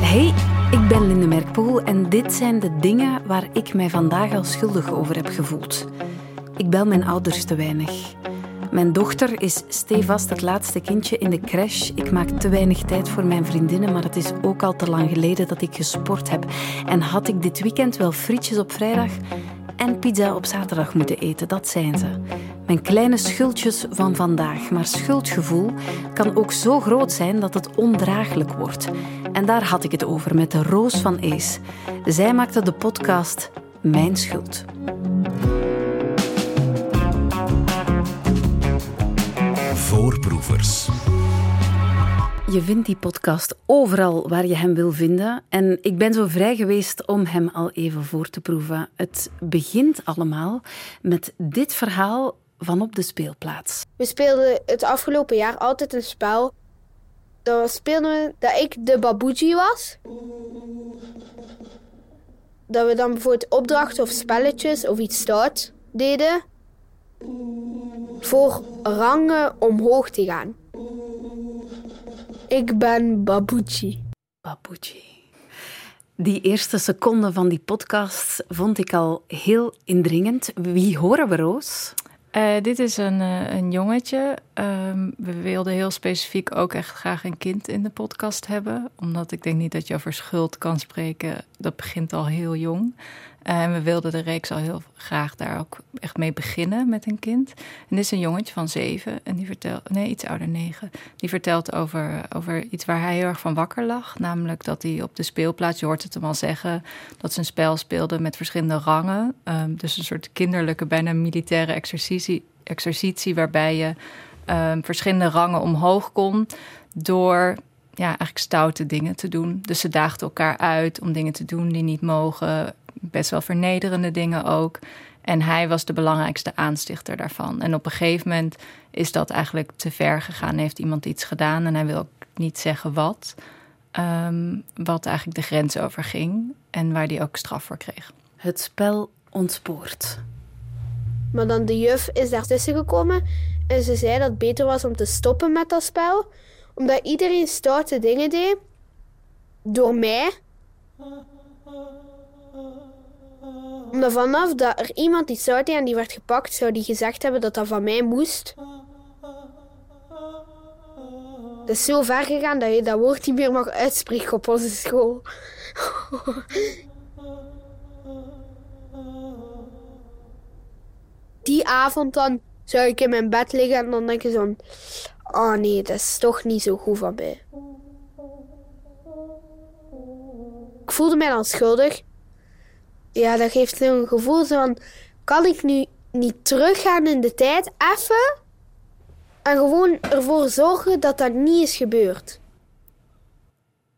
Hey, ik ben Linde Merkpoel en dit zijn de dingen waar ik mij vandaag al schuldig over heb gevoeld. Ik bel mijn ouders te weinig. Mijn dochter is stevast het laatste kindje in de crash. Ik maak te weinig tijd voor mijn vriendinnen, maar het is ook al te lang geleden dat ik gesport heb. En had ik dit weekend wel frietjes op vrijdag en pizza op zaterdag moeten eten, dat zijn ze. Mijn kleine schuldjes van vandaag. Maar schuldgevoel kan ook zo groot zijn dat het ondraaglijk wordt. En daar had ik het over met de Roos van Ace. Zij maakte de podcast Mijn Schuld. Voorproevers. Je vindt die podcast overal waar je hem wil vinden. En ik ben zo vrij geweest om hem al even voor te proeven. Het begint allemaal met dit verhaal van op de speelplaats. We speelden het afgelopen jaar altijd een spel. Dan speelden we dat ik de babuji was. Dat we dan bijvoorbeeld opdrachten of spelletjes of iets stout deden. Voor rangen omhoog te gaan. Ik ben babuji. Babuji. Die eerste seconde van die podcast vond ik al heel indringend. Wie horen we, Roos? Uh, dit is een, uh, een jongetje. Um, we wilden heel specifiek ook echt graag een kind in de podcast hebben. Omdat ik denk niet dat je over schuld kan spreken. Dat begint al heel jong. Uh, en we wilden de reeks al heel graag daar ook echt mee beginnen met een kind. En dit is een jongetje van zeven. En die vertelt, nee, iets ouder, negen. Die vertelt over, over iets waar hij heel erg van wakker lag. Namelijk dat hij op de speelplaats, je hoort het hem al zeggen, dat ze een spel speelde met verschillende rangen. Um, dus een soort kinderlijke, bijna militaire exercitie, exercitie waarbij je um, verschillende rangen omhoog kon door ja, eigenlijk stoute dingen te doen. Dus ze daagden elkaar uit om dingen te doen die niet mogen. Best wel vernederende dingen ook. En hij was de belangrijkste aanstichter daarvan. En op een gegeven moment is dat eigenlijk te ver gegaan. Heeft iemand iets gedaan en hij wil ook niet zeggen wat. Um, wat eigenlijk de grens overging en waar hij ook straf voor kreeg. Het spel ontspoort. Maar dan de juf is daartussen gekomen en ze zei dat het beter was om te stoppen met dat spel. Omdat iedereen stoute dingen deed. Door mij. Omdat vanaf dat er iemand iets deed en die werd gepakt, zou die gezegd hebben dat dat van mij moest. Dat is zo ver gegaan dat je dat woord niet meer mag uitspreken op onze school. Die avond dan zou ik in mijn bed liggen en dan denk je zo... Oh nee, dat is toch niet zo goed van mij. Ik voelde mij dan schuldig. Ja, dat geeft zo'n gevoel van... Kan ik nu niet teruggaan in de tijd, even... En gewoon ervoor zorgen dat dat niet is gebeurd.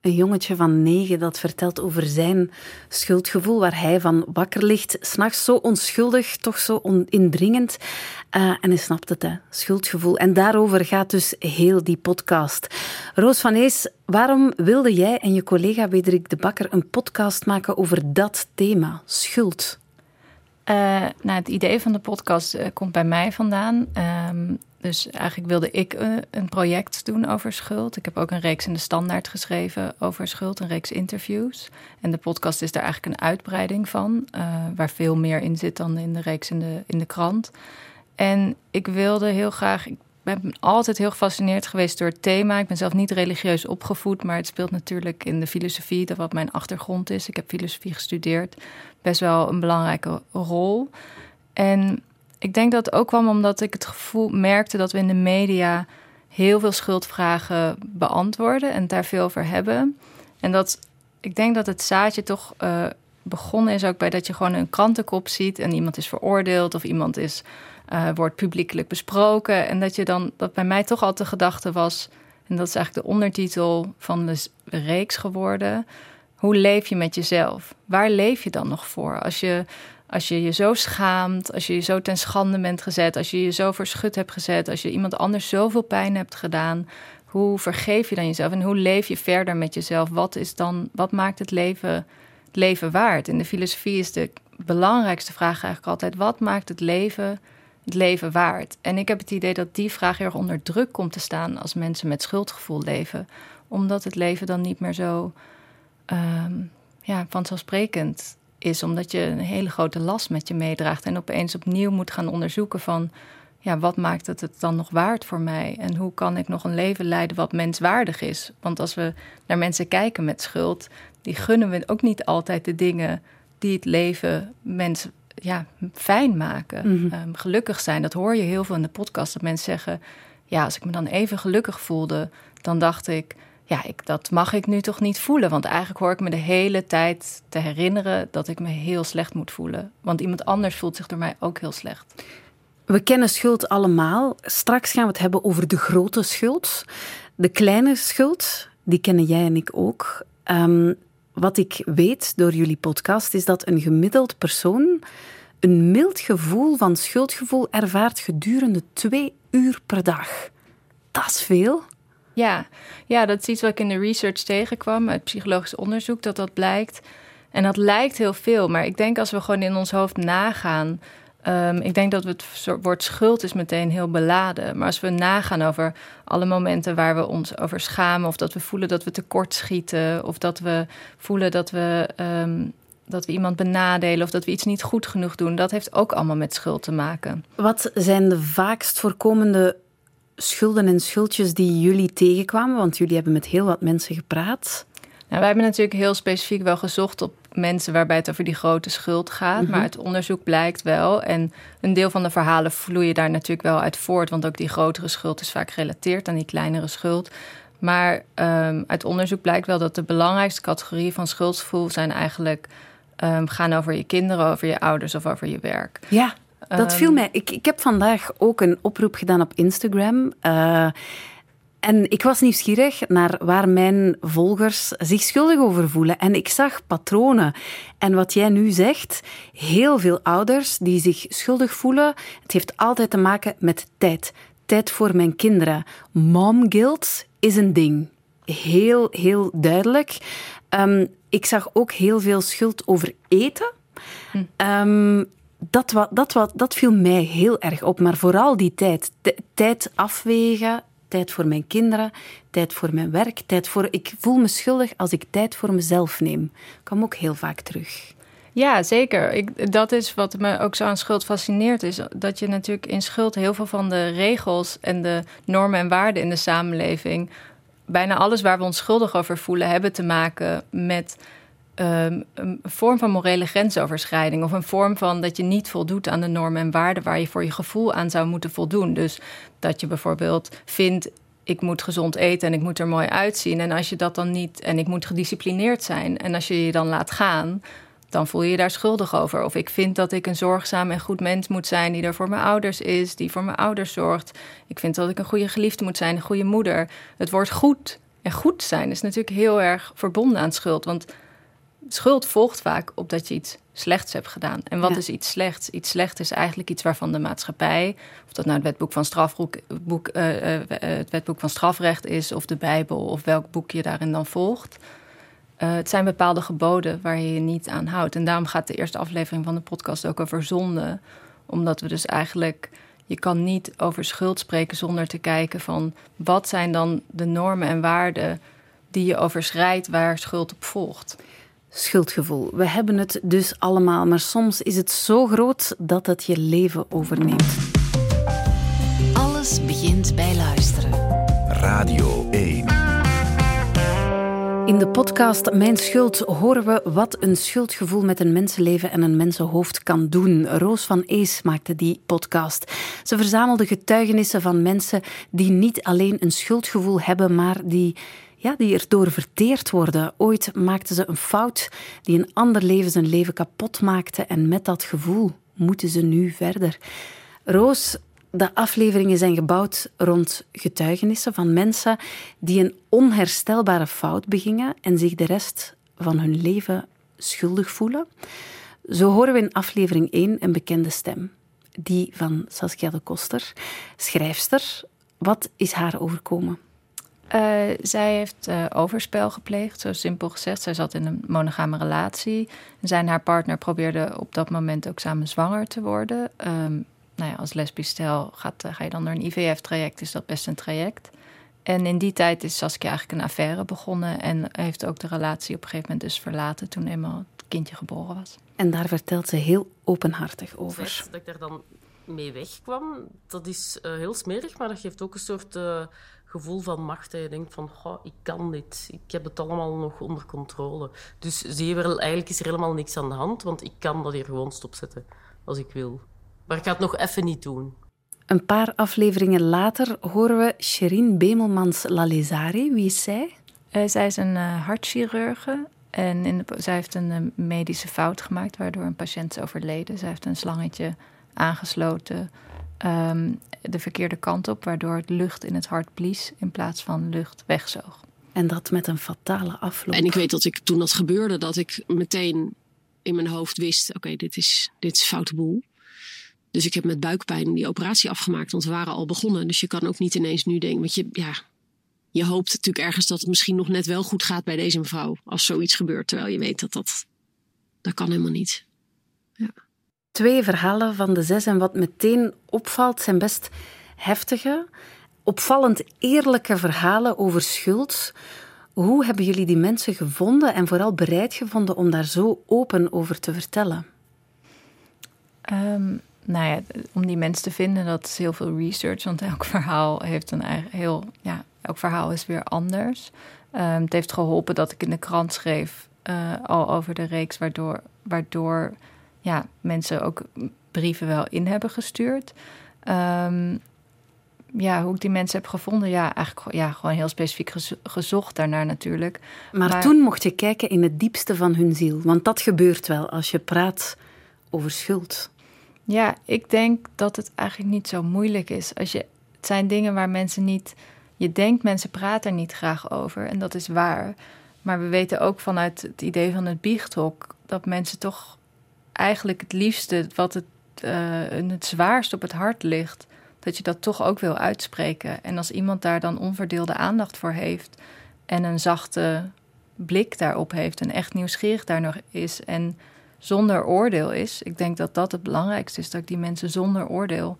Een jongetje van negen dat vertelt over zijn schuldgevoel, waar hij van wakker ligt. S'nachts zo onschuldig, toch zo indringend. Uh, en hij snapt het, hè? schuldgevoel. En daarover gaat dus heel die podcast. Roos van Ees, waarom wilde jij en je collega Wederik de Bakker een podcast maken over dat thema, schuld? Uh, nou, het idee van de podcast uh, komt bij mij vandaan. Um, dus eigenlijk wilde ik uh, een project doen over schuld. Ik heb ook een reeks in de standaard geschreven over schuld, een reeks interviews. En de podcast is daar eigenlijk een uitbreiding van, waar veel meer in zit dan in de reeks in de, in de krant. En ik wilde heel graag. Ben altijd heel gefascineerd geweest door het thema. Ik ben zelf niet religieus opgevoed, maar het speelt natuurlijk in de filosofie, dat wat mijn achtergrond is. Ik heb filosofie gestudeerd, best wel een belangrijke rol. En ik denk dat het ook kwam omdat ik het gevoel merkte dat we in de media heel veel schuldvragen beantwoorden en daar veel over hebben. En dat ik denk dat het zaadje toch uh, begonnen is ook bij dat je gewoon een krantenkop ziet en iemand is veroordeeld of iemand is uh, wordt publiekelijk besproken. En dat je dan, dat bij mij toch altijd de gedachte was, en dat is eigenlijk de ondertitel van de reeks geworden. Hoe leef je met jezelf? Waar leef je dan nog voor? Als je, als je je zo schaamt, als je je zo ten schande bent gezet, als je je zo verschut hebt gezet, als je iemand anders zoveel pijn hebt gedaan, hoe vergeef je dan jezelf en hoe leef je verder met jezelf? Wat, is dan, wat maakt het leven, het leven waard? In de filosofie is de belangrijkste vraag eigenlijk altijd: wat maakt het leven het leven waard? En ik heb het idee dat die vraag heel erg onder druk komt te staan als mensen met schuldgevoel leven. Omdat het leven dan niet meer zo um, ja, vanzelfsprekend is. Omdat je een hele grote last met je meedraagt. En opeens opnieuw moet gaan onderzoeken van ja, wat maakt het het dan nog waard voor mij? En hoe kan ik nog een leven leiden wat menswaardig is? Want als we naar mensen kijken met schuld, die gunnen we ook niet altijd de dingen die het leven mens ja, fijn maken. Mhm. Ehm, gelukkig zijn, dat hoor je heel veel in de podcast. Dat mensen zeggen, ja, als ik me dan even gelukkig voelde, dan dacht ik, ja, ik, dat mag ik nu toch niet voelen. Want eigenlijk hoor ik me de hele tijd te herinneren dat ik me heel slecht moet voelen. Want iemand anders voelt zich door mij ook heel slecht. We kennen schuld allemaal. Straks gaan we het hebben over de grote schuld. De kleine schuld, die kennen jij en ik ook. Ehm, wat ik weet door jullie podcast is dat een gemiddeld persoon een mild gevoel van schuldgevoel ervaart gedurende twee uur per dag. Dat is veel. Ja. ja, dat is iets wat ik in de research tegenkwam uit psychologisch onderzoek, dat dat blijkt. En dat lijkt heel veel, maar ik denk als we gewoon in ons hoofd nagaan Um, ik denk dat het woord schuld is meteen heel beladen. Maar als we nagaan over alle momenten waar we ons over schamen, of dat we voelen dat we tekort schieten, of dat we voelen dat we, um, dat we iemand benadelen, of dat we iets niet goed genoeg doen, dat heeft ook allemaal met schuld te maken. Wat zijn de vaakst voorkomende schulden en schuldjes die jullie tegenkwamen? Want jullie hebben met heel wat mensen gepraat. Nou, wij hebben natuurlijk heel specifiek wel gezocht op mensen waarbij het over die grote schuld gaat. Maar het mhm. onderzoek blijkt wel. En een deel van de verhalen vloeien daar natuurlijk wel uit voort. Want ook die grotere schuld is vaak gerelateerd aan die kleinere schuld. Maar um, uit onderzoek blijkt wel dat de belangrijkste categorieën van schuldgevoel zijn eigenlijk um, gaan over je kinderen, over je ouders of over je werk. Ja, dat viel ehm, mij. Ik, ik heb vandaag ook een oproep gedaan op Instagram. Uh, en ik was nieuwsgierig naar waar mijn volgers zich schuldig over voelen. En ik zag patronen. En wat jij nu zegt, heel veel ouders die zich schuldig voelen, het heeft altijd te maken met tijd. Tijd voor mijn kinderen. Mom guilt is een ding. Heel, heel duidelijk. Um, ik zag ook heel veel schuld over eten. Hm. Um, dat, wat, dat, wat, dat viel mij heel erg op. Maar vooral die tijd. tijd afwegen, tijd voor mijn kinderen, tijd voor mijn werk, tijd voor... Ik voel me schuldig als ik tijd voor mezelf neem. Kom ook heel vaak terug. Ja, zeker. Ik, dat is wat me ook zo aan schuld fascineert. Is dat je natuurlijk in schuld heel veel van de regels en de normen en waarden in de samenleving. Bijna alles waar we ons schuldig over voelen, hebben te maken met um, een vorm van morele grensoverschrijding. Of een vorm van dat je niet voldoet aan de normen en waarden waar je voor je gevoel aan zou moeten voldoen. Dus dat je bijvoorbeeld vindt. Ik moet gezond eten en ik moet er mooi uitzien. En als je dat dan niet. En ik moet gedisciplineerd zijn. En als je je dan laat gaan, dan voel je je daar schuldig over. Of ik vind dat ik een zorgzaam en goed mens moet zijn die er voor mijn ouders is, die voor mijn ouders zorgt. Ik vind dat ik een goede geliefde moet zijn, een goede moeder. Het woord goed en goed zijn is natuurlijk heel erg verbonden aan schuld. Want schuld volgt vaak op dat je iets slechts hebt gedaan. En wat is iets slechts? Iets slechts is eigenlijk iets waarvan de maatschappij, of dat nou het wetboek van, strafboek, boek, uh, uh, het wetboek van strafrecht is, of de Bijbel, of welk boek je daarin dan volgt. Uh, het zijn bepaalde geboden waar je je niet aan houdt. En daarom gaat de eerste aflevering van de podcast ook over zonde. Omdat we dus eigenlijk. Je kan niet over schuld spreken zonder te kijken van wat zijn dan de normen en waarden die je overschrijdt waar schuld op volgt schuldgevoel. We hebben het dus allemaal, maar soms is het zo groot dat het je leven overneemt. Alles begint bij luisteren. Radio 1. In de podcast Mijn Schuld horen we wat een schuldgevoel met een mensenleven en een mensenhoofd kan doen. Roos van Ees maakte die podcast. Ze verzamelde getuigenissen van mensen die niet alleen een schuldgevoel hebben, maar die ja, die erdoor verteerd worden. Ooit maakten ze een fout die een ander leven zijn leven kapot maakte en met dat gevoel moeten ze nu verder. Roos, de afleveringen zijn gebouwd rond getuigenissen van mensen die een onherstelbare fout begingen en zich de rest van hun leven schuldig voelen. Zo horen we in aflevering 1 een bekende stem, die van Saskia de Koster, schrijfster. Wat is haar overkomen? Uh, zij heeft uh, overspel gepleegd, zo simpel gezegd. Zij zat in een monogame relatie. En zij en haar partner probeerden op dat moment ook samen zwanger te worden. Um, nou ja, als lesbisch stel gaat, ga je dan door een IVF-traject, is dat best een traject. En in die tijd is Saskia eigenlijk een affaire begonnen en heeft ook de relatie op een gegeven moment dus verlaten toen eenmaal het kindje geboren was. En daar vertelt ze heel openhartig over. Het dat ik daar dan mee wegkwam, dat is uh, heel smerig, maar dat geeft ook een soort uh, gevoel van macht. Dat je denkt van, ik kan dit, ik heb het allemaal nog onder controle. Dus zie je wel, eigenlijk is er helemaal niks aan de hand, want ik kan dat hier gewoon stopzetten als ik wil. Maar ik ga het nog even niet doen. Een paar afleveringen later horen we Sherine Bemelmans-Lalezari. Wie is zij? Uh, zij is een uh, hartchirurge en in de, zij heeft een uh, medische fout gemaakt waardoor een patiënt is overleden. Zij heeft een slangetje aangesloten um, de verkeerde kant op, waardoor het lucht in het hart blies in plaats van lucht wegzoog. En dat met een fatale afloop. En ik weet dat ik toen dat gebeurde, dat ik meteen in mijn hoofd wist: oké, dit, is, dit is foute boel. Dus ik heb met buikpijn die operatie afgemaakt, want we waren al begonnen. Dus je kan ook niet ineens nu denken, want je, ja, je hoopt natuurlijk ergens dat het misschien nog net wel goed gaat bij deze mevrouw als zoiets gebeurt. Terwijl je weet dat dat, dat kan helemaal niet. Ja. Twee verhalen van de zes en wat meteen opvalt zijn best heftige, opvallend eerlijke verhalen over schuld. Hoe hebben jullie die mensen gevonden en vooral bereid gevonden om daar zo open over te vertellen? Um, nou ja, om die mensen te vinden, dat is heel veel research. Want elk verhaal heeft een eigen heel. Ja, elk verhaal is weer anders. Um, het heeft geholpen dat ik in de krant schreef uh, al over de reeks, waardoor, waardoor ja, mensen ook brieven wel in hebben gestuurd. Um, ja, hoe ik die mensen heb gevonden, ja, eigenlijk ja, gewoon heel specifiek gezocht daarnaar natuurlijk. Maar, maar, toen mocht je kijken in het diepste van hun ziel. Want dat gebeurt wel als je praat over schuld. Ja, ik denk dat het eigenlijk niet zo moeilijk is. Als je, het zijn dingen waar mensen niet. Je denkt, mensen praten er niet graag over. En dat is waar. Maar we weten ook vanuit het idee van het biechthok dat mensen toch eigenlijk het liefste, wat het, uh, het zwaarst op het hart ligt, dat je dat toch ook wil uitspreken. En als iemand daar dan onverdeelde aandacht voor heeft en een zachte blik daarop heeft en echt nieuwsgierig daar nog is en zonder oordeel is. Ik denk dat dat het belangrijkste is, dat ik die mensen zonder oordeel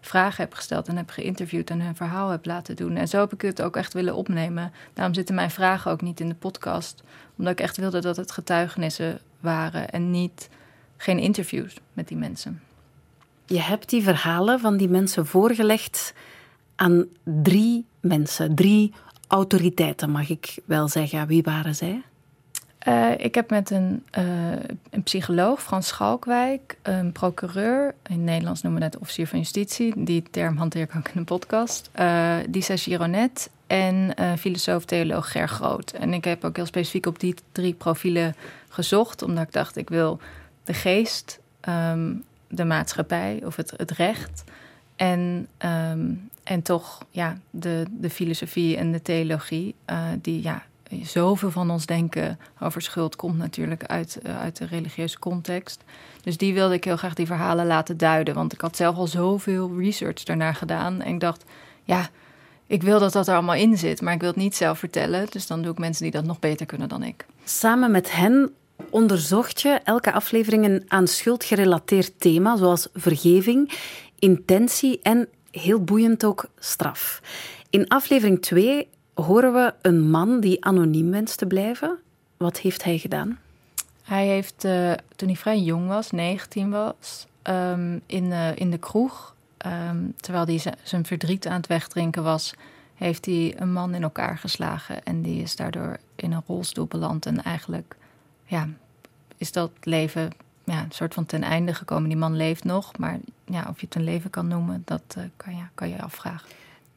vragen heb gesteld en heb geïnterviewd en hun verhaal heb laten doen. En zo heb ik het ook echt willen opnemen. Daarom zitten mijn vragen ook niet in de podcast, omdat ik echt wilde dat het getuigenissen waren en niet geen interviews met die mensen. Je hebt die verhalen van die mensen voorgelegd aan drie mensen, drie autoriteiten, mag ik wel zeggen. Wie waren zij? Uh, ik heb met een, uh, een, psycholoog, Frans Schalkwijk, een procureur, in Nederlands noemen we het officier van justitie, die term hanteer ik ook in een podcast, uh, Disa Gironet en filosoof theoloog Ger Groot. En ik heb ook heel specifiek op die drie profielen gezocht, omdat ik dacht, ik wil de geest, um, de maatschappij of het, het recht en, um, en toch ja, de, de filosofie en de theologie, die ja, zoveel van ons denken over schuld komt natuurlijk uit, uh, uit de religieuze context. Dus die wilde ik heel graag die verhalen laten duiden. Want ik had zelf al zoveel research daarnaar gedaan. En ik dacht, ja, ik wil dat dat er allemaal in zit, maar ik wil het niet zelf vertellen. Dus dan doe ik mensen die dat nog beter kunnen dan ik. Samen met hen onderzocht je elke aflevering een aan schuld gerelateerd thema, zoals vergeving, intentie en heel boeiend ook straf. In aflevering 2 horen we een man die anoniem wenst te blijven. Wat heeft hij gedaan? Hij heeft, uh, toen hij vrij jong was, 19 was, um, in, uh, in de kroeg, um, terwijl hij zijn verdriet aan het wegdrinken was, heeft hij een man in elkaar geslagen. En die is daardoor in een rolstoel beland. En eigenlijk ja, is dat leven ja, een soort van ten einde gekomen. Die man leeft nog, maar ja, of je het een leven kan noemen, dat uh, kan, je, kan je afvragen.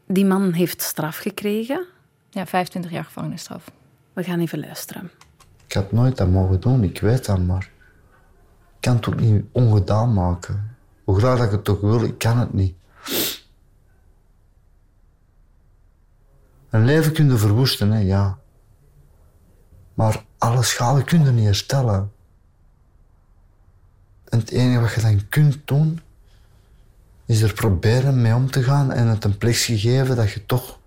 Die man heeft straf gekregen. Ja, 25 jaar gevangenisstraf. We gaan even luisteren. Ik had nooit dat mogen doen, ik weet dat, maar ik kan het ook niet ongedaan maken. Hoe graag dat ik het toch wil, ik kan het niet. Een leven kun je verwoesten, hè, ja. Maar alle schade kun je niet herstellen. En het enige wat je dan kunt doen, is er proberen mee om te gaan en het een plek geven dat je toch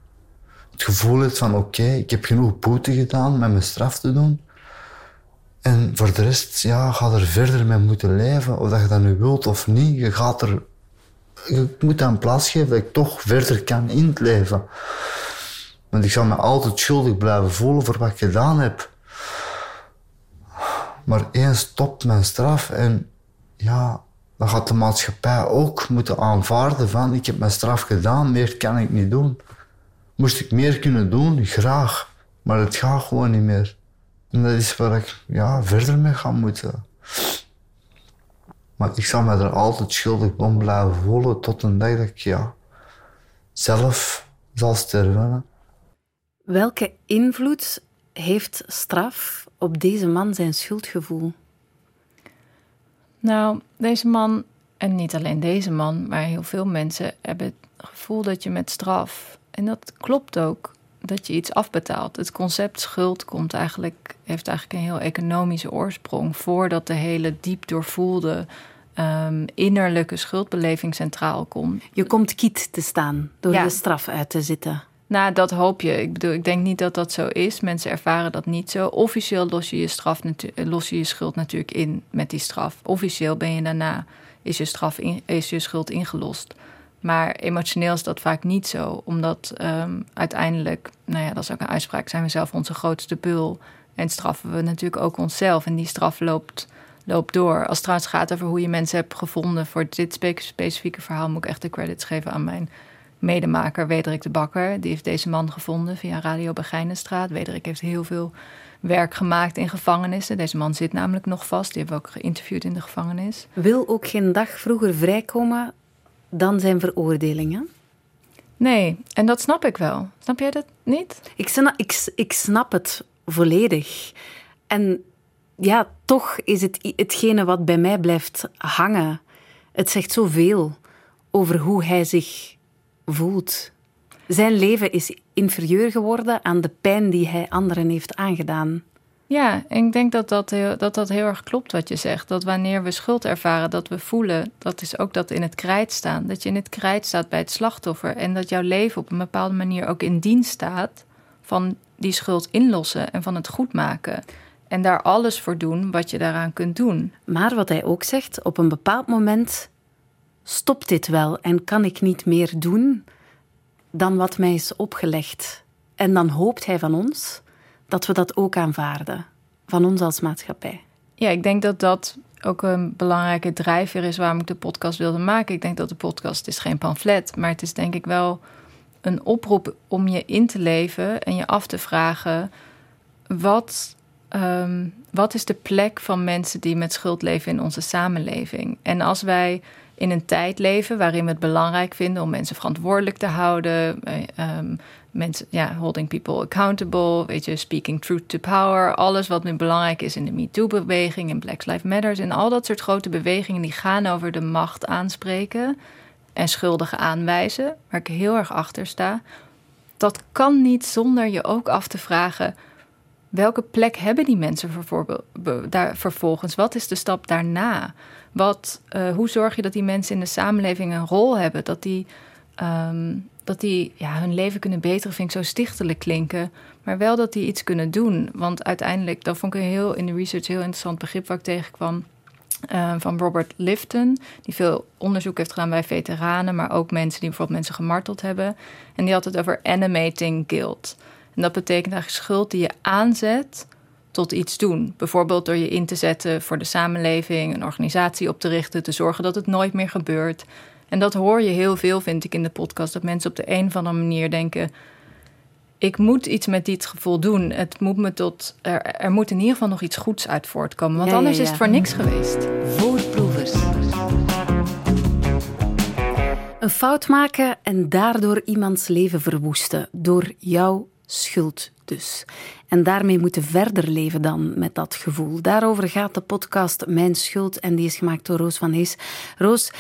het gevoel hebt van oké, ik heb genoeg boete gedaan met mijn straf te doen. En voor de rest, ja, ga er verder mee moeten leven. Of dat je dat nu wilt of niet, je gaat er ik moet aan plaats geven dat ik toch verder kan in het leven. Want ik zou me altijd schuldig blijven voelen voor wat ik gedaan heb. Maar eens stopt mijn straf en ja, dan gaat de maatschappij ook moeten aanvaarden van ik heb mijn straf gedaan, meer kan ik niet doen. Moest ik meer kunnen doen? Graag. Maar het gaat gewoon niet meer. En dat is waar ik ja, verder mee ga moeten. Maar ik zal me er altijd schuldig om blijven voelen tot een dag dat ik ja, zelf zal sterven. Welke invloed heeft straf op deze man zijn schuldgevoel? Nou, deze man, en niet alleen deze man, maar heel veel mensen hebben het gevoel dat je met straf, en dat klopt ook, dat je iets afbetaalt. Het concept schuld komt eigenlijk, heeft eigenlijk een heel economische oorsprong. Voordat de hele diep doorvoelde um, innerlijke schuldbeleving centraal komt. Je komt kiet te staan door de straf uit te zitten. Nou, dat hoop je. Ik bedoel, ik denk niet dat dat zo is. Mensen ervaren dat niet zo. Officieel los je je, straf los je, je schuld natuurlijk in met die straf. Officieel ben je daarna, is je, straf is je schuld ingelost. Maar emotioneel is dat vaak niet zo, omdat um, uiteindelijk, nou ja, dat is ook een uitspraak, zijn we zelf onze grootste bul. En straffen we natuurlijk ook onszelf. En die straf loopt, loopt door. Als het trouwens gaat over hoe je mensen hebt gevonden voor dit specifieke verhaal, moet ik echt de credits geven aan mijn medemaker Wederik de Bakker. Die heeft deze man gevonden via Radio Begijnenstraat. Wederik heeft heel veel werk gemaakt in gevangenissen. Deze man zit namelijk nog vast. Die hebben we ook geïnterviewd in de gevangenis. Wil ook geen dag vroeger vrijkomen dan zijn veroordelingen? Nee, en dat snap ik wel. Snap jij dat niet? Ik snap, ik, ik snap het volledig. En ja, toch is het hetgene wat bij mij blijft hangen. Het zegt zoveel over hoe hij zich voelt. Zijn leven is inferieur geworden aan de pijn die hij anderen heeft aangedaan. Ja, en ik denk dat dat, heel, dat dat heel erg klopt wat je zegt. Dat wanneer we schuld ervaren, dat we voelen, dat is ook dat in het krijt staan. Dat je in het krijt staat bij het slachtoffer. En dat jouw leven op een bepaalde manier ook in dienst staat van die schuld inlossen en van het goed maken. En daar alles voor doen wat je daaraan kunt doen. Maar wat hij ook zegt, op een bepaald moment stopt dit wel en kan ik niet meer doen dan wat mij is opgelegd. En dan hoopt hij van ons dat we dat ook aanvaarden, van ons als maatschappij. Ja, ik denk dat dat ook een belangrijke drijver is waarom ik de podcast wilde maken. Ik denk dat de podcast is geen pamflet, maar het is denk ik wel een oproep om je in te leven en je af te vragen: wat, um, wat is de plek van mensen die met schuld leven in onze samenleving? En als wij in een tijd leven waarin we het belangrijk vinden om mensen verantwoordelijk te houden. Um, mensen, ja, holding people accountable, weet je, speaking truth to power. Alles wat nu belangrijk is in de MeToo-beweging, in Black Lives Matter. En al dat soort grote bewegingen die gaan over de macht aanspreken en schuldigen aanwijzen, waar ik heel erg achter sta. Dat kan niet zonder je ook af te vragen. Welke plek hebben die mensen daar vervolgens? Wat is de stap daarna? Wat, uh, hoe zorg je dat die mensen in de samenleving een rol hebben? Dat die, um, dat die ja, hun leven kunnen beteren, vind ik zo stichtelijk klinken. Maar wel dat die iets kunnen doen. Want uiteindelijk, dat vond ik een heel in de research heel interessant begrip waar ik tegenkwam. Uh, van Robert Lifton, die veel onderzoek heeft gedaan bij veteranen, maar ook mensen die bijvoorbeeld mensen gemarteld hebben. En die had het over animating guilt. En dat betekent eigenlijk schuld die je aanzet tot iets doen. Bijvoorbeeld door je in te zetten voor de samenleving, een organisatie op te richten, te zorgen dat het nooit meer gebeurt. En dat hoor je heel veel, vind ik, in de podcast. Dat mensen op de een of andere manier denken: ik moet iets met dit gevoel doen. Het moet me tot, er, er moet in ieder geval nog iets goeds uit voortkomen. Want anders is het voor niks geweest. Voorproevers. Een fout maken en daardoor iemands leven verwoesten. Door jouw schuld dus. En daarmee moeten verder leven dan met dat gevoel. Daarover gaat de podcast Mijn Schuld en die is gemaakt door Roos van Hees. Roos,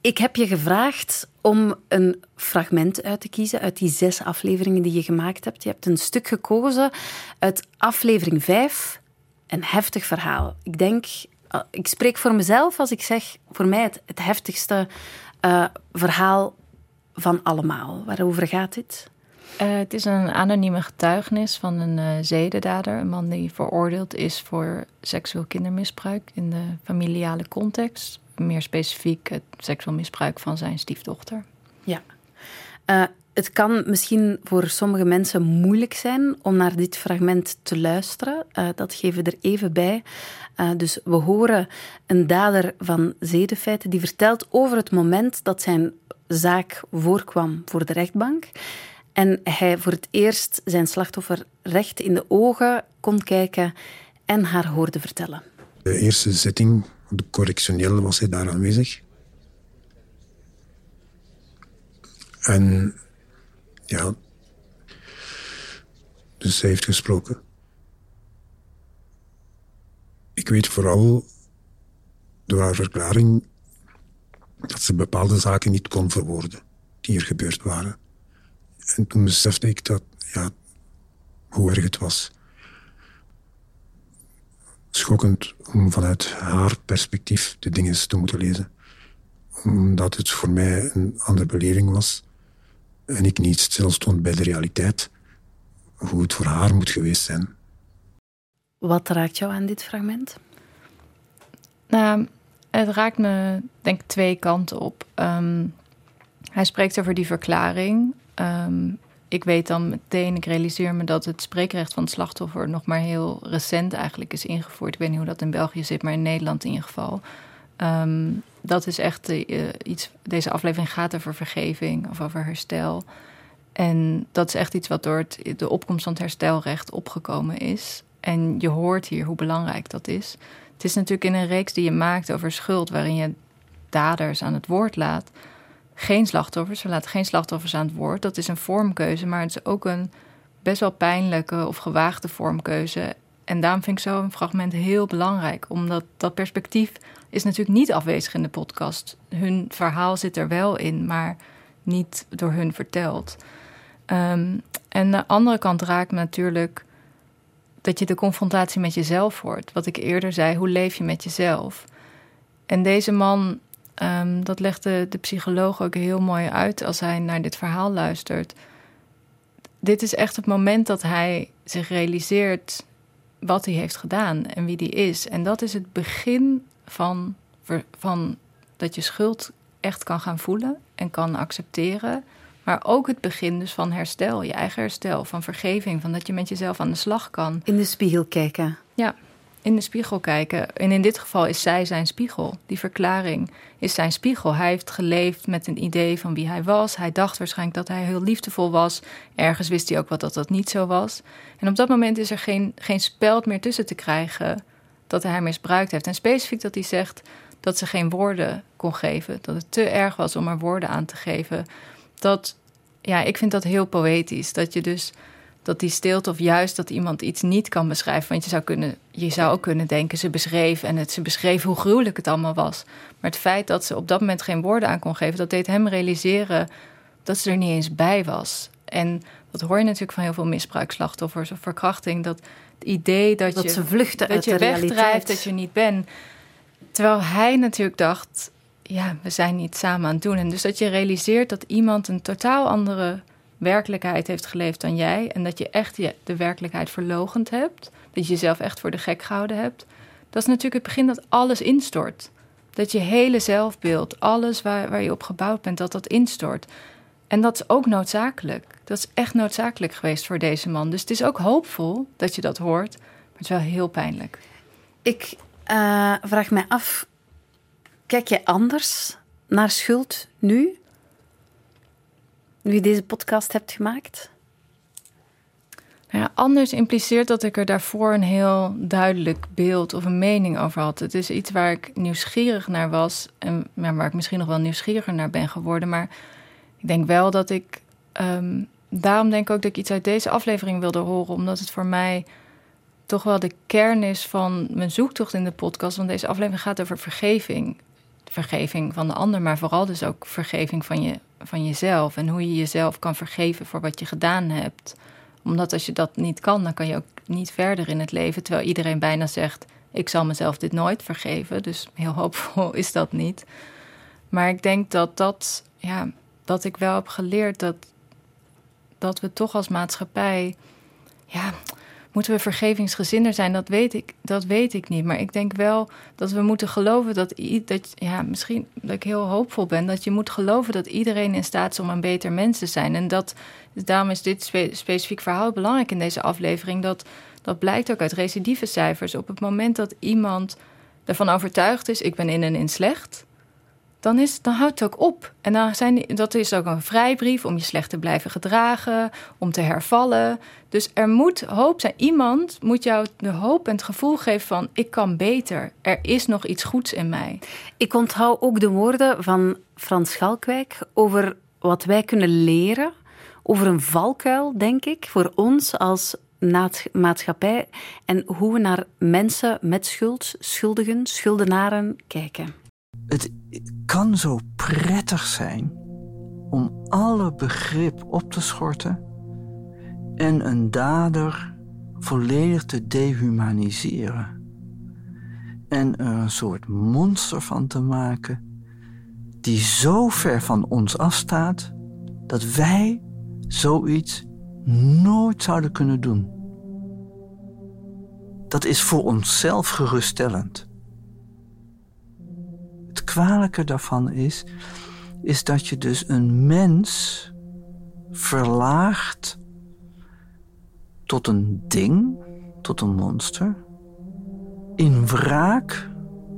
ik heb je gevraagd om een fragment uit te kiezen uit die zes afleveringen die je gemaakt hebt. Je hebt een stuk gekozen uit aflevering 5, een heftig verhaal. Ik denk, eh, ik spreek voor mezelf als ik zeg, voor mij het, het heftigste uh, verhaal van allemaal. Waarover gaat dit? Uh, het is een anonieme getuigenis van een uh, zedendader. Een man die veroordeeld is voor seksueel kindermisbruik in de familiale context. meer specifiek het seksueel misbruik van zijn stiefdochter. Ja. Uh, het kan misschien voor sommige mensen moeilijk zijn om naar dit fragment te luisteren. Dat geven we er even bij. Dus we horen een dader van zedenfeiten die vertelt over het moment dat zijn zaak voorkwam voor de rechtbank. En hij voor het eerst zijn slachtoffer recht in de ogen kon kijken en haar hoorde vertellen. De eerste zitting, de correctioneel, was hij daar aanwezig. En ja, dus zij heeft gesproken. Ik weet vooral door haar verklaring dat ze bepaalde zaken niet kon verwoorden die er gebeurd waren. En toen besefte ik dat, ja, hoe erg het was. Schokkend om vanuit haar perspectief de dingen te moeten lezen. Omdat het voor mij een andere beleving was. En ik niet stil stond bij de realiteit. Hoe het voor haar moet geweest zijn. Wat raakt jou aan dit fragment? Nou, het raakt me, denk ik, twee kanten op. Ehm, hij spreekt over die verklaring. Ehm, ik weet dan meteen, ik realiseer me dat het spreekrecht van het slachtoffer nog maar heel recent eigenlijk is ingevoerd. Ik weet niet hoe dat in België zit, maar in Nederland in ieder geval. Ehm, dat is echt uh, iets. Deze aflevering gaat over vergeving of over herstel. En dat is echt iets wat door het, de opkomst van het herstelrecht opgekomen is. En je hoort hier hoe belangrijk dat is. Het is natuurlijk in een reeks die je maakt over schuld, waarin je daders aan het woord laat. Geen slachtoffers, we laten geen slachtoffers aan het woord. Dat is een vormkeuze, maar het is ook een best wel pijnlijke of gewaagde vormkeuze. En daarom vind ik zo'n fragment heel belangrijk, omdat dat perspectief is natuurlijk niet afwezig in de podcast. Hun verhaal zit er wel in, maar niet door hun verteld. Um, en de andere kant raakt natuurlijk dat je de confrontatie met jezelf hoort. Wat ik eerder zei, hoe leef je met jezelf? En deze man, um, dat legde de psycholoog ook heel mooi uit als hij naar dit verhaal luistert. Dit is echt het moment dat hij zich realiseert wat hij heeft gedaan en wie die is. En dat is het begin van, van dat je schuld echt kan gaan voelen en kan accepteren. Maar ook het begin dus van herstel, je eigen herstel, van vergeving, van dat je met jezelf aan de slag kan. In de spiegel kijken. Ja, in de spiegel kijken. En in dit geval is zij zijn spiegel. Die verklaring is zijn spiegel. Hij heeft geleefd met een idee van wie hij was. Hij dacht waarschijnlijk dat hij heel liefdevol was. Ergens wist hij ook wat dat dat niet zo was. En op dat moment is er geen, geen speld meer tussen te krijgen dat hij misbruikt heeft. En specifiek dat hij zegt dat ze geen woorden kon geven. Dat het te erg was om er woorden aan te geven. Dat, ja, ik vind dat heel poëtisch. Dat je dus dat die stilte of juist dat iemand iets niet kan beschrijven. Want je zou, kunnen, je zou ook kunnen denken, ze beschreef en het, ze beschreef hoe gruwelijk het allemaal was. Maar het feit dat ze op dat moment geen woorden aan kon geven, dat deed hem realiseren dat ze er niet eens bij was. En dat hoor je natuurlijk van heel veel misbruikslachtoffers of verkrachting. Dat het idee dat, dat je, ze vluchten dat je wegdrijft, dat je niet bent. Terwijl hij natuurlijk dacht, ja, we zijn niet samen aan het doen. En dus dat je realiseert dat iemand een totaal andere werkelijkheid heeft geleefd dan jij. En dat je echt de werkelijkheid verlogend hebt. Dat je jezelf echt voor de gek gehouden hebt. Dat is natuurlijk het begin dat alles instort. Dat je hele zelfbeeld, alles waar, waar je op gebouwd bent, dat dat instort. En dat is ook noodzakelijk. Dat is echt noodzakelijk geweest voor deze man. Dus het is ook hoopvol dat je dat hoort, maar het is wel heel pijnlijk. Ik uh, vraag mij af, kijk je anders naar schuld nu? Nu deze podcast hebt gemaakt? Nou ja, anders impliceert dat ik er daarvoor een heel duidelijk beeld of een mening over had. Het is iets waar ik nieuwsgierig naar was en waar ik misschien nog wel nieuwsgieriger naar ben geworden. Maar ik denk wel dat ik. Um, daarom denk ik ook dat ik iets uit deze aflevering wilde horen, omdat het voor mij toch wel de kern is van mijn zoektocht in de podcast. Want deze aflevering gaat over vergeving. Vergeving van de ander, maar vooral dus ook vergeving van, je, van jezelf. En hoe je jezelf kan vergeven voor wat je gedaan hebt. Omdat als je dat niet kan, dan kan je ook niet verder in het leven. Terwijl iedereen bijna zegt: Ik zal mezelf dit nooit vergeven. Dus heel hoopvol is dat niet. Maar ik denk dat dat, ja, dat ik wel heb geleerd dat, dat we toch als maatschappij. Ja, moeten we vergevingsgezinder zijn? Dat weet ik, dat weet ik niet. Maar ik denk wel dat we moeten geloven dat, dat ja, misschien dat ik heel hoopvol ben, dat je moet geloven dat iedereen in staat is om een beter mens te zijn. En dat, daarom is dit specifiek verhaal belangrijk in deze aflevering. Dat, dat blijkt ook uit recidieve cijfers. Op het moment dat iemand ervan overtuigd is, ik ben in en in slecht dan, is, dan houdt het ook op. En dan zijn, dat is ook een vrijbrief om je slecht te blijven gedragen, om te hervallen. Dus er moet hoop zijn. Iemand moet jou de hoop en het gevoel geven van ik kan beter. Er is nog iets goeds in mij. Ik onthoud ook de woorden van Frans Schalkwijk over wat wij kunnen leren over een valkuil, denk ik, voor ons als maatschappij en hoe we naar mensen met schuld, schuldigen, schuldenaren kijken. Kan zo prettig zijn om alle begrip op te schorten en een dader volledig te dehumaniseren. En er een soort monster van te maken die zo ver van ons afstaat dat wij zoiets nooit zouden kunnen doen. Dat is voor onszelf geruststellend kwalijke daarvan is, is dat je dus een mens verlaagt tot een ding, tot een monster, in wraak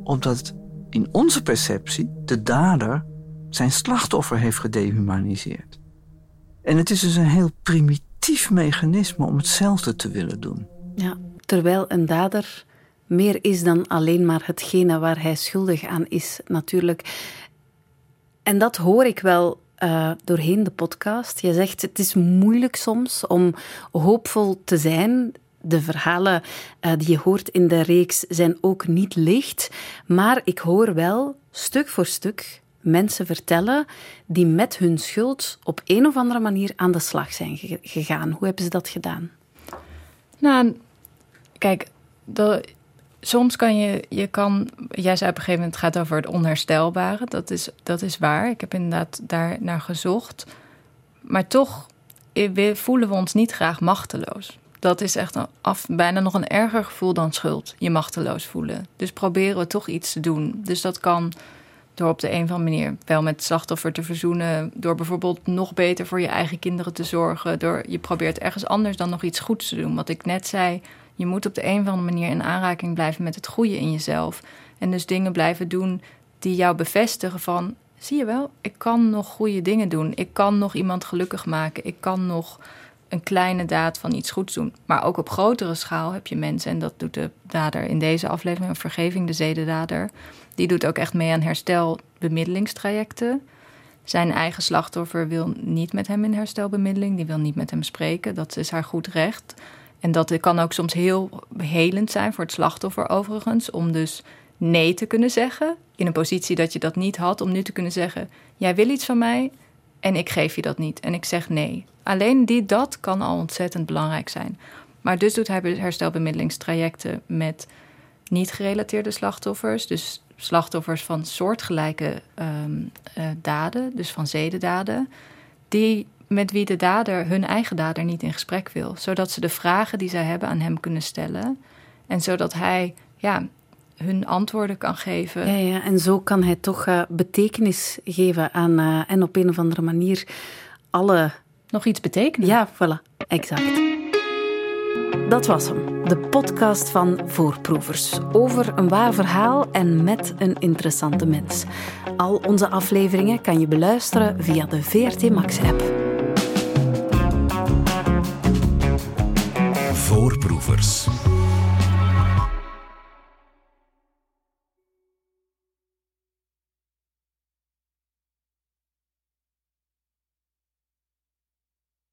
omdat in onze perceptie de dader zijn slachtoffer heeft gedehumaniseerd. En het is dus een heel primitief mechanisme om hetzelfde te willen doen. Ja, terwijl een dader meer is dan alleen maar hetgene waar hij schuldig aan is, natuurlijk. En dat hoor ik wel uh, doorheen de podcast. Je zegt het is moeilijk soms om hoopvol te zijn. De verhalen uh, die je hoort in de reeks zijn ook niet licht. Maar ik hoor wel stuk voor stuk mensen vertellen die met hun schuld op een of andere manier aan de slag zijn gegaan. Hoe hebben ze dat gedaan? Nou, kijk, de, soms kan je, je kan, jij zei op een gegeven moment, het gaat over het onherstelbare. Dat is, dat is waar. Ik heb inderdaad daar naar gezocht. Maar toch voelen we ons niet graag machteloos. Dat is echt een af, bijna nog een erger gevoel dan schuld, je machteloos voelen. Dus proberen we toch iets te doen. Dus dat kan door op de een of andere manier wel met het slachtoffer te verzoenen. Door bijvoorbeeld nog beter voor je eigen kinderen te zorgen. Door je probeert ergens anders dan nog iets goeds te doen. Wat ik net zei, je moet op de een of andere manier in aanraking blijven met het goede in jezelf. En dus dingen blijven doen die jou bevestigen van... zie je wel, ik kan nog goede dingen doen. Ik kan nog iemand gelukkig maken. Ik kan nog een kleine daad van iets goeds doen. Maar ook op grotere schaal heb je mensen... en dat doet de dader in deze aflevering, een vergeving, de zedendader... die doet ook echt mee aan herstelbemiddelingstrajecten... Zijn eigen slachtoffer wil niet met hem in herstelbemiddeling. Die wil niet met hem spreken. Dat is haar goed recht. En dat kan ook soms heel helend zijn voor het slachtoffer overigens, om dus nee te kunnen zeggen. In een positie dat je dat niet had, om nu te kunnen zeggen: Jij wil iets van mij en ik geef je dat niet. En ik zeg nee. Alleen die, dat kan al ontzettend belangrijk zijn. Maar dus doet hij herstelbemiddelingstrajecten met niet gerelateerde slachtoffers. Dus slachtoffers van soortgelijke um, daden, dus van zedendaden. Die met wie de dader hun eigen dader niet in gesprek wil. Zodat ze de vragen die zij hebben aan hem kunnen stellen. En zodat hij ja, hun antwoorden kan geven. Ja, ja en zo kan hij toch uh, betekenis geven aan. Uh, en op een of andere manier alle. Nog iets betekenen. Ja, voilà, exact. Dat was hem, de podcast van Voorproevers. Over een waar verhaal en met een interessante mens. Al onze afleveringen kan je beluisteren via de VRT Max-app. Voorproevers.